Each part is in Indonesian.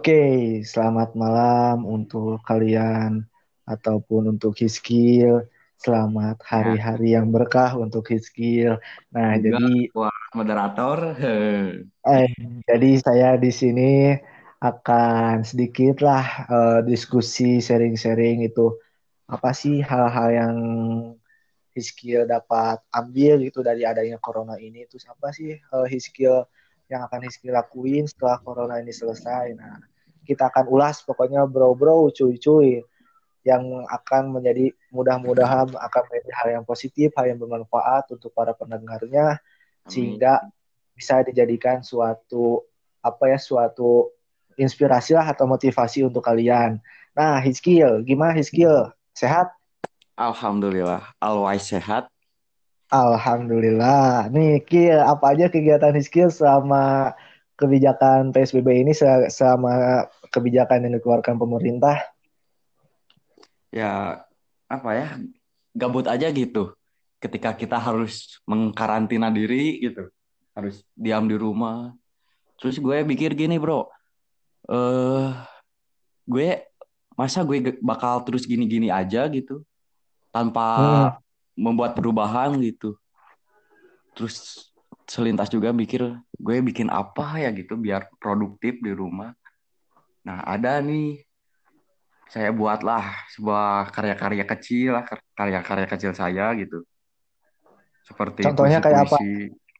Oke, selamat malam untuk kalian ataupun untuk Hiskil. Selamat hari-hari yang berkah untuk Hiskil. Nah, juga jadi buat moderator. Eh, jadi saya di sini akan sedikit lah eh, diskusi sharing-sharing itu apa sih hal-hal yang Hiskil dapat ambil gitu dari adanya corona ini. Terus apa sih eh, Hiskil yang akan Hiskil lakuin setelah corona ini selesai. Nah, kita akan ulas pokoknya bro-bro, cuy-cuy yang akan menjadi mudah-mudahan akan menjadi hal yang positif, hal yang bermanfaat untuk para pendengarnya Amin. sehingga bisa dijadikan suatu apa ya suatu inspirasi lah atau motivasi untuk kalian. Nah, Hiskil, gimana Hiskil? Sehat? Alhamdulillah, always sehat. Alhamdulillah. Nih, Kil, apa aja kegiatan Hiskil selama kebijakan PSBB ini selama kebijakan yang dikeluarkan pemerintah? Ya, apa ya, gabut aja gitu. Ketika kita harus mengkarantina diri gitu. Harus diam di rumah. Terus gue pikir gini bro, eh gue masa gue bakal terus gini-gini aja gitu. Tanpa Hmm, membuat perubahan gitu. Terus selintas juga mikir, gue bikin apa ya gitu biar produktif di rumah. Nah, ada nih saya buatlah sebuah karya-karya kecil lah, karya-karya kecil saya gitu. Seperti contohnya kayak apa?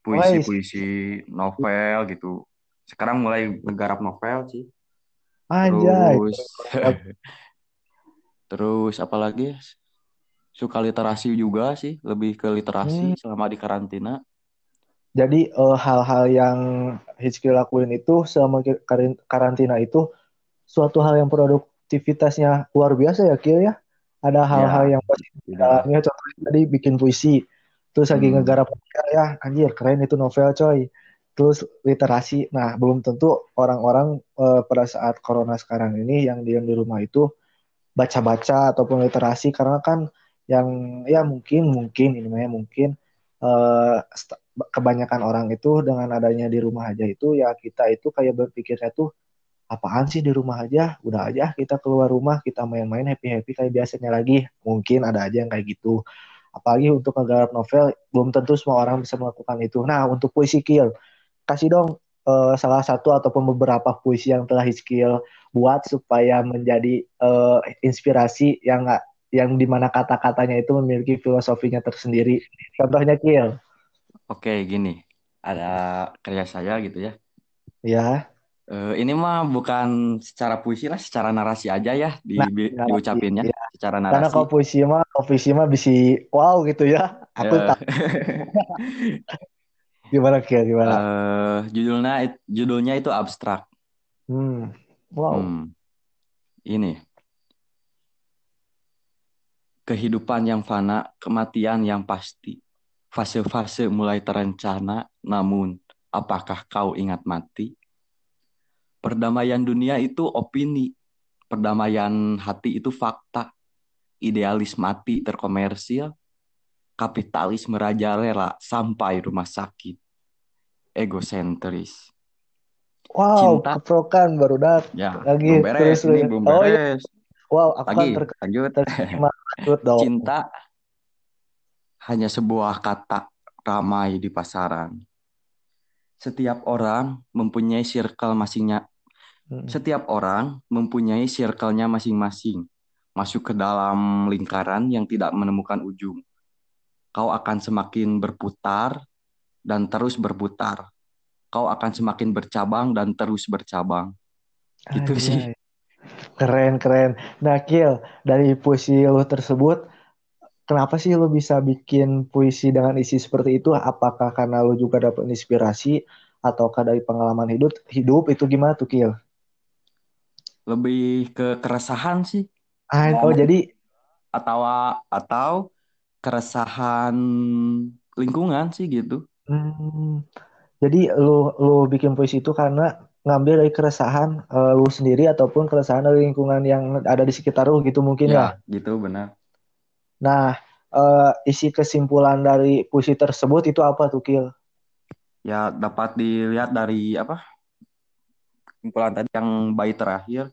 puisi-puisi, novel gitu. Sekarang mulai menggarap novel sih. anjay. Terus terus apalagi suka literasi juga sih, lebih ke Hmm, literasi selama di karantina. Jadi eh, hal-hal yang Hizki lakuin itu selama karantina itu suatu hal yang produktivitasnya luar biasa ya Kil ya. Ada hal-hal Ya, yang positif dalamnya. Contohnya tadi bikin puisi. Terus lagi Hmm, ngegarap novel ya, anjir keren itu novel coy. Terus literasi. Nah, belum tentu orang-orang eh, pada saat corona sekarang ini yang diam di rumah itu baca-baca ataupun literasi karena kan yang ya mungkin mungkin ini mah ya, mungkin st- kebanyakan orang itu dengan adanya di rumah aja itu ya kita itu kayak berpikirnya tuh apaan sih di rumah aja? Udah aja kita keluar rumah kita main-main happy-happy kayak biasanya lagi. Mungkin ada aja yang kayak gitu. Apalagi untuk ngegarap novel belum tentu semua orang bisa melakukan itu. Nah untuk puisi kill kasih dong eh, salah satu ataupun beberapa puisi yang telah Hizkil buat supaya menjadi eh, inspirasi yang nggak yang di mana kata-katanya itu memiliki filosofinya tersendiri. Contohnya Kill, oke gini. Ada karya saya gitu ya. ya. Eh, ini mah bukan secara puisi lah, secara narasi aja ya di, Nah, narasi, diucapinnya, ya. secara Karena narasi. kalau puisi mah, kalau puisi mah bisa wow gitu ya. Aku Eh, tak gimana Kill, gimana? eh, judulnya judulnya itu abstrak. Hmm, wow. Hmm, ini kehidupan yang fana, kematian yang pasti. Fase-fase mulai terencana, namun apakah kau ingat mati? Perdamaian dunia itu opini, perdamaian hati itu fakta, idealis mati terkomersil, kapitalis merajalela sampai rumah sakit, egosentris. Wow, Cinta, keprokan baru dat ya lagi belum terus beres, ini belum oh iya beres. wow aku kan Lagi, ter lanjut. terkesima lanjut dong Cinta hanya sebuah kata ramai di pasaran. Setiap orang mempunyai circle masingnya. Hmm. Setiap orang mempunyai circle-nya masing-masing. Masuk ke dalam lingkaran yang tidak menemukan ujung. Kau akan semakin berputar dan terus berputar. Kau akan semakin bercabang dan terus bercabang. Gitu sih. Anjay. Keren, keren. Nah, Kil, dari puisi lu tersebut, kenapa sih lu bisa bikin puisi dengan isi seperti itu? Apakah karena lu juga dapat inspirasi ataukah dari pengalaman hidup? Hidup itu gimana tuh, Kil? Lebih ke keresahan sih Ah, oh, jadi atau atau keresahan lingkungan sih gitu. hmm, jadi lu lu bikin puisi itu karena ngambil dari keresahan eh, lu sendiri ataupun keresahan dari lingkungan yang ada di sekitar lu gitu mungkin Ya, ya. gitu benar. Nah, eh, isi kesimpulan dari puisi tersebut itu apa tuh, Kil? Ya dapat dilihat dari apa? kumpulan tadi yang bayi terakhir.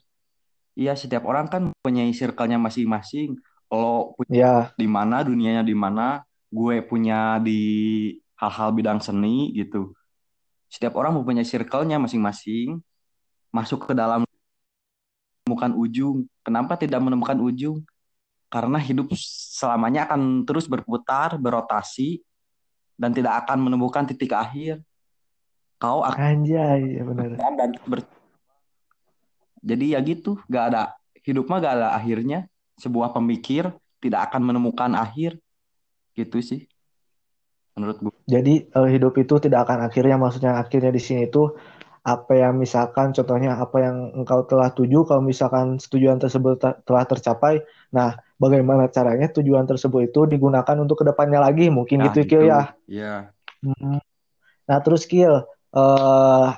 Iya setiap orang kan punya circle-nya masing-masing. Kalau Ya, di mana dunianya di mana gue punya di hal-hal bidang seni gitu. Setiap orang mempunyai circle-nya masing-masing masuk ke dalam menemukan ujung. Kenapa tidak menemukan ujung karena hidup selamanya akan terus berputar berotasi dan tidak akan menemukan titik akhir. Kau akan anjay, ya benar. dan ber- jadi ya gitu gak ada hidup mah gak ada akhirnya. Sebuah pemikir tidak akan menemukan akhir. Gitu sih menurut gue Jadi eh, hidup itu tidak akan akhirnya, maksudnya akhirnya di sini itu apa yang misalkan contohnya apa yang engkau telah tuju, kalau misalkan tujuan tersebut te- telah tercapai, nah bagaimana caranya tujuan tersebut itu digunakan untuk ke depannya lagi, mungkin nah gitu gitu Kil ya. ya Hmm. Nah terus Kil, eh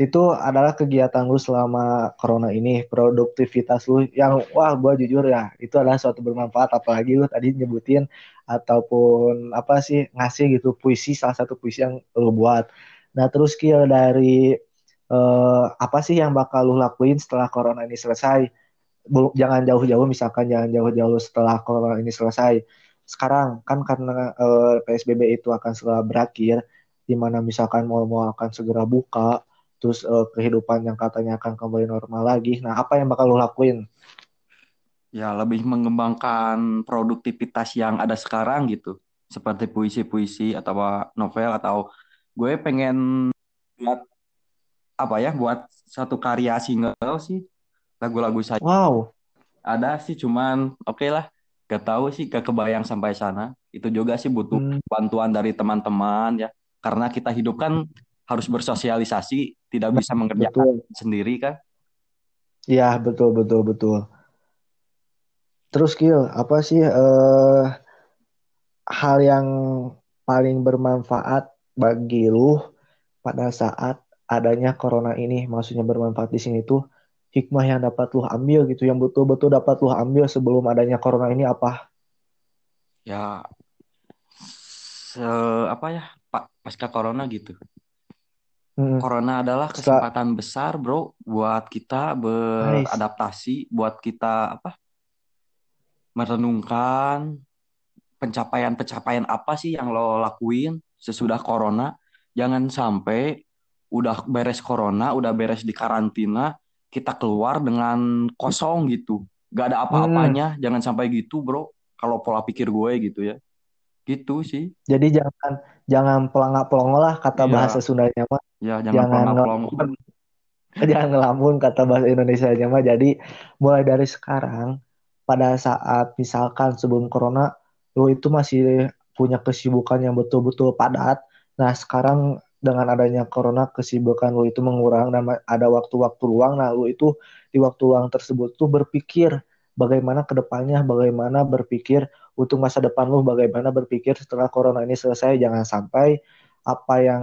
itu adalah kegiatan lu selama corona ini, produktivitas lu yang wah gua jujur ya, itu adalah suatu bermanfaat apalagi lu tadi nyebutin ataupun apa sih ngasih gitu puisi salah satu puisi yang lu buat. Nah, terus Kiel dari eh, apa sih yang bakal lu lakuin setelah corona ini selesai? Jangan jauh-jauh misalkan jangan jauh-jauh setelah corona ini selesai. Sekarang kan karena eh, PSBB itu akan segera berakhir, di mana misalkan mal-mal akan segera buka, terus eh, kehidupan yang katanya akan kembali normal lagi. Nah, apa yang bakal lu lakuin? ya lebih mengembangkan produktivitas yang ada sekarang gitu seperti puisi-puisi atau novel atau gue pengen buat apa ya buat satu karya single sih lagu-lagu saya. Wow, ada sih cuman oke lah. Gak tahu sih gak kebayang sampai sana. Itu juga sih butuh hmm, bantuan dari teman-teman ya. Karena kita hidup kan harus bersosialisasi tidak bisa mengerjakan betul. sendiri kan Iya, betul, betul, betul. Terus Gil, apa sih eh, hal yang paling bermanfaat bagi lu pada saat adanya corona ini? Maksudnya bermanfaat di sini tuh hikmah yang dapat lu ambil gitu, yang betul-betul dapat lu ambil sebelum adanya corona ini apa? ya se apa ya Pak pasca corona gitu Hmm, corona adalah kesempatan besar bro buat kita nice. beradaptasi buat kita apa merenungkan pencapaian-pencapaian apa sih yang lo lakuin sesudah corona. Jangan sampai udah beres corona, udah beres di karantina, kita keluar dengan kosong gitu. Gak ada Hmm, apa-apanya, jangan sampai gitu bro. Kalau pola pikir gue gitu ya. Gitu sih. jadi jangan jangan pelangak-pelongo lah kata bahasa Iya, Sundanya mah. ya jangan Jangan ngelamun, jangan ngelamun kata bahasa Indonesianya mah. Jadi mulai dari sekarang pada saat misalkan sebelum corona lu itu masih punya kesibukan yang betul-betul padat. Nah, sekarang dengan adanya corona kesibukan lu itu mengurang dan ada waktu-waktu luang. Nah, lu itu di waktu luang tersebut tuh berpikir bagaimana ke depannya, bagaimana berpikir untuk masa depan lu, bagaimana berpikir setelah corona ini selesai. Jangan sampai apa yang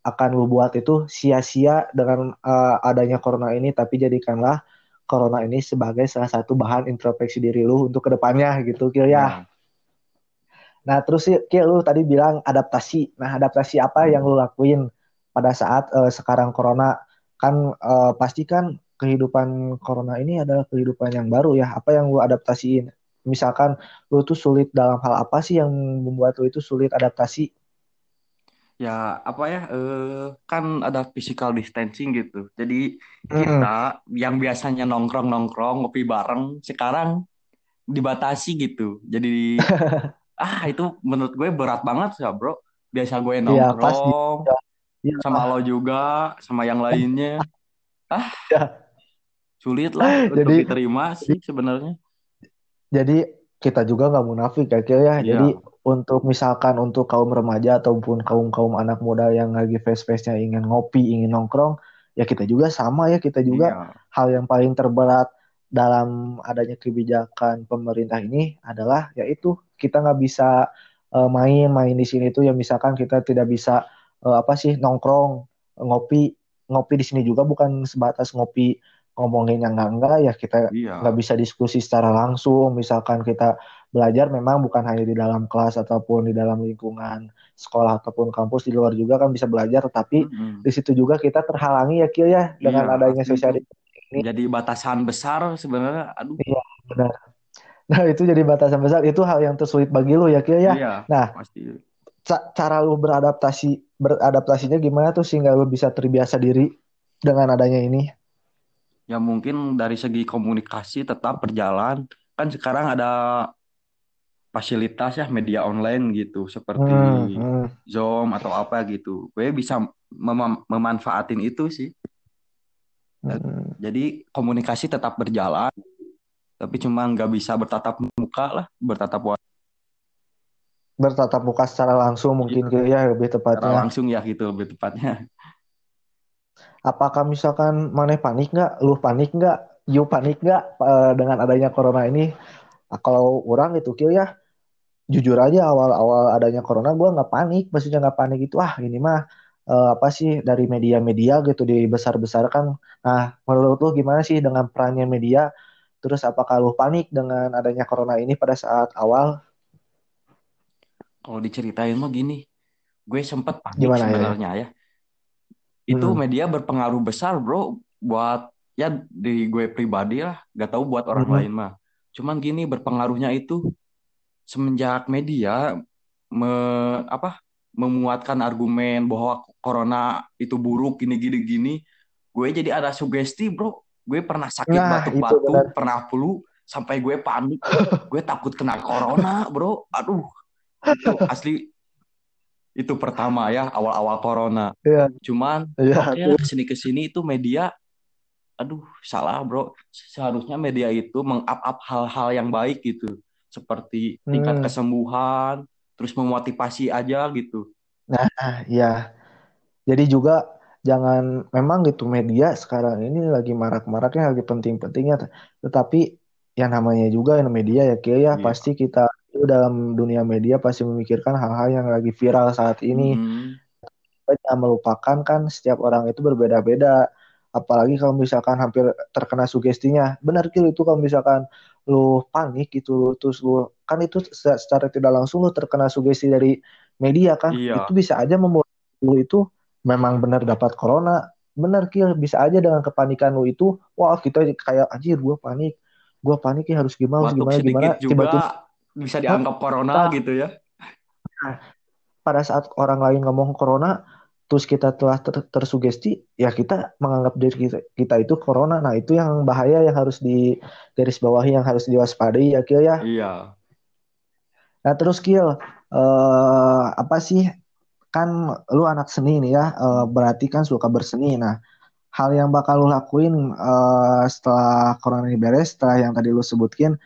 akan lu buat itu sia-sia dengan uh, adanya corona ini, tapi jadikanlah corona ini sebagai salah satu bahan introspeksi diri lu untuk ke depannya gitu Kil ya. Ya, Nah terus sih Kil lu tadi bilang adaptasi. Nah adaptasi apa yang lu lakuin pada saat uh, sekarang corona? Kan uh, pasti kan kehidupan corona ini adalah kehidupan yang baru ya. Apa yang lu adaptasiin? Misalkan lu tuh sulit dalam hal apa sih yang membuat lu itu sulit adaptasi? ya apa ya? Eh, kan ada physical distancing gitu. Jadi kita Mm-mm. yang biasanya nongkrong-nongkrong ngopi bareng, sekarang dibatasi gitu. Jadi ah itu menurut gue berat banget ya bro. Biasa gue Iya nongkrong Ya, ya, sama lo juga, sama yang lainnya. Ah ya. sulit lah untuk Jadi diterima sih sebenarnya. Jadi kita juga nggak munafik ya, Kil, ya. Jadi Iya, untuk misalkan untuk kaum remaja ataupun kaum-kaum anak muda yang lagi face-face-nya ingin ngopi, ingin nongkrong, ya kita juga sama ya. Kita juga iya, hal yang paling terberat dalam adanya kebijakan pemerintah ini adalah yaitu kita nggak bisa eh, main-main di sini tuh ya misalkan kita tidak bisa eh, apa sih nongkrong, ngopi, ngopi di sini juga bukan sebatas ngopi ngomongin yang enggak-enggak ya kita nggak iya, bisa diskusi secara langsung. Misalkan kita belajar memang bukan hanya di dalam kelas ataupun di dalam lingkungan sekolah ataupun kampus di luar juga kan bisa belajar tapi mm-hmm. di situ juga kita terhalangi ya Kil ya dengan iya, adanya sosial ini jadi batasan besar sebenarnya aduh. Iya benar. Nah itu jadi batasan besar. Itu hal yang tersulit bagi lu ya Kil ya. Iya, nah pasti. Ca cara lu beradaptasi beradaptasinya gimana tuh sehingga lu bisa terbiasa diri dengan adanya ini? Ya mungkin dari segi komunikasi tetap berjalan. Kan sekarang ada fasilitas ya media online gitu seperti hmm, hmm. Zoom atau apa gitu. Gue bisa mem memanfaatin itu sih jadi komunikasi tetap berjalan tapi cuma nggak bisa bertatap muka lah bertatap muka bertatap muka secara langsung mungkin gitu. ya lebih tepatnya. Secara langsung ya gitu lebih tepatnya. Apakah misalkan mana panik nggak, lu panik nggak, you panik nggak uh, dengan adanya corona ini? Nah, kalau orang itu kill ya, jujur aja awal-awal adanya corona gue nggak panik, maksudnya nggak panik itu ah ini mah uh, apa sih dari media-media gitu dibesar-besarkan. Nah menurut lu gimana sih dengan perannya media? Terus apakah lu panik dengan adanya corona ini pada saat awal? Kalau diceritain mah gini, gue sempet panik Gimana ya? sebenarnya ya? ya itu hmm. media berpengaruh besar bro buat ya di gue pribadi lah gak tahu buat orang hmm. lain mah cuman gini berpengaruhnya itu semenjak media me, apa memuatkan argumen bahwa corona itu buruk gini gini gini gue jadi ada sugesti bro gue pernah sakit nah, batuk-batuk pernah flu sampai gue panik gue takut kena corona bro aduh itu asli itu pertama ya awal-awal corona. Iya. Cuman iya, oke okay, ke sini ke sini itu media, aduh salah bro. Seharusnya media itu meng-up-up hal-hal yang baik gitu, seperti tingkat hmm. kesembuhan, terus memotivasi aja gitu. Nah, ya. Jadi juga jangan memang gitu media sekarang ini lagi marak-maraknya lagi penting-pentingnya, tetapi yang namanya juga yang media ya kayak ya iya. pasti kita itu dalam dunia media pasti memikirkan hal-hal yang lagi viral saat ini. Hmm. Jangan melupakan kan setiap orang itu berbeda-beda. Apalagi kalau misalkan hampir terkena sugestinya. Benar kil itu kalau misalkan lu panik gitu terus lu kan itu secara tidak langsung lu terkena sugesti dari media kan. Iya. Itu bisa aja membuat lu itu memang benar dapat corona. Benar kil bisa aja dengan kepanikan lu itu wah kita kayak anjir gua panik. Gua panik ya harus gimana harus gimana gimana tiba-tiba bisa dianggap corona nah, gitu ya. Nah, pada saat orang lain ngomong corona, terus kita telah ter tersugesti, ya kita menganggap diri kita, kita itu corona. Nah itu yang bahaya yang harus di garis bawahi, yang harus diwaspadai ya Kiel ya. Iya. Nah terus Kiel, uh, apa sih kan lu anak seni nih ya, uh, berarti kan suka berseni. Nah hal yang bakal lu lakuin uh, setelah corona ini beres, setelah yang tadi lu sebutkin,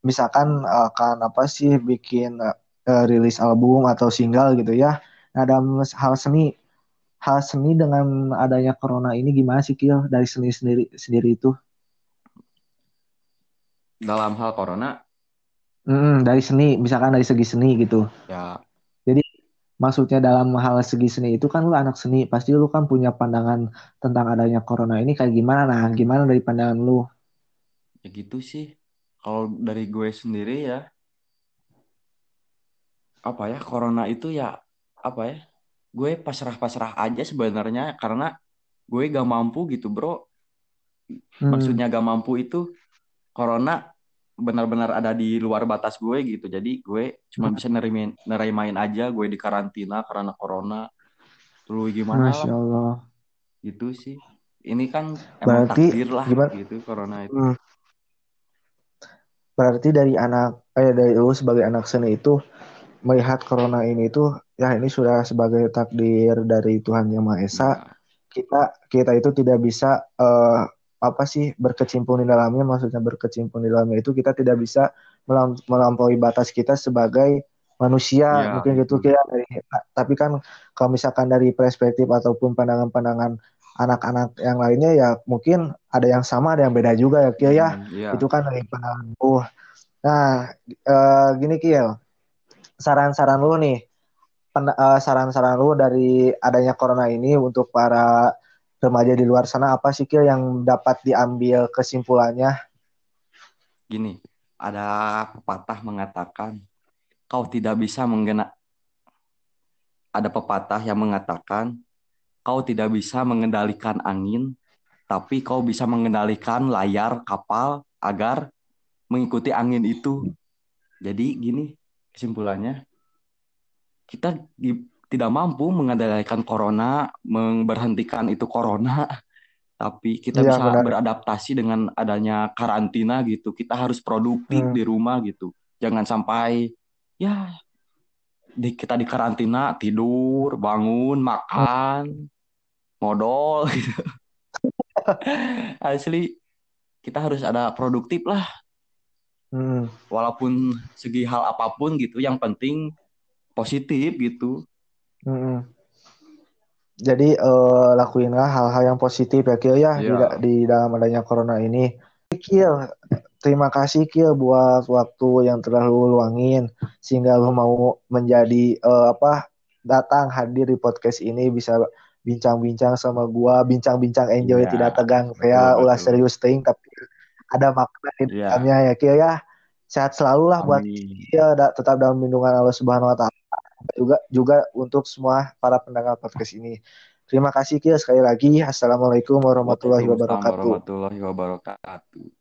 misalkan akan apa sih bikin uh, rilis album atau single gitu ya. Nah, dalam hal seni hal seni dengan adanya corona ini gimana sih Kil dari seni sendiri sendiri itu? Dalam hal corona? Hmm, dari seni, misalkan dari segi seni gitu. Ya. Jadi maksudnya dalam hal segi seni itu kan lu anak seni, pasti lu kan punya pandangan tentang adanya corona ini kayak gimana? Nah, gimana dari pandangan lu? Ya gitu sih kalau dari gue sendiri ya apa ya corona itu ya apa ya gue pasrah-pasrah aja sebenarnya karena gue gak mampu gitu bro. Hmm. maksudnya gak mampu itu corona benar-benar ada di luar batas gue gitu. Jadi gue cuma hmm. bisa nerimain nerimain aja gue di karantina karena corona. Terus gimana Masya Allah. Gitu sih. Ini kan emang Berarti, takdir lah gimana? gitu corona itu. Hmm. Berarti dari anak eh dari lu sebagai anak seni itu melihat corona ini itu ya ini sudah sebagai takdir dari Tuhan yang Maha Esa ya. kita kita itu tidak bisa uh, apa sih berkecimpung di dalamnya maksudnya berkecimpung di dalamnya itu kita tidak bisa melampaui batas kita sebagai manusia ya. mungkin gitu kira tapi kan kalau misalkan dari perspektif ataupun pandangan-pandangan anak-anak yang lainnya ya mungkin ada yang sama ada yang beda juga ya Kiel ya hmm, yeah. itu kan dari pandangan uh nah uh, gini Kiel saran-saran lu nih. Uh, saran-saran lu dari adanya corona ini untuk para remaja di luar sana apa sih Kiel yang dapat diambil kesimpulannya? Gini ada pepatah mengatakan kau tidak bisa menggena ada pepatah yang mengatakan kau tidak bisa mengendalikan angin tapi kau bisa mengendalikan layar kapal agar mengikuti angin itu. Jadi gini kesimpulannya kita di, tidak mampu mengendalikan corona memberhentikan itu corona tapi kita Iya, bisa benar. beradaptasi dengan adanya karantina gitu. Kita harus produktif Hmm. di rumah gitu. Jangan sampai ya di kita di karantina tidur, bangun, makan, modal gitu. Asli kita harus ada produktif lah Hmm. walaupun segi hal apa pun gitu. Yang penting positif gitu. Mm-mm. Jadi eh, lakuinlah hal-hal yang positif ya Kil ya di, da- di dalam adanya corona ini. Kil, terima kasih Kil buat waktu yang telah lu luangin sehingga lu mau menjadi eh, apa datang hadir di podcast ini bisa bincang-bincang sama gua, bincang-bincang enjoy Iya, tidak tegang ulah betul. serius ting tapi ada makna di Iya. dalamnya ya Kil ya. Sehat selalu lah buat Amin. Kil da- tetap dalam lindungan Allah Subhanahu wa taala juga juga untuk semua para pendengar podcast ini. Terima kasih Kia sekali lagi. Assalamualaikum warahmatullahi wabarakatuh. warahmatullahi wabarakatuh.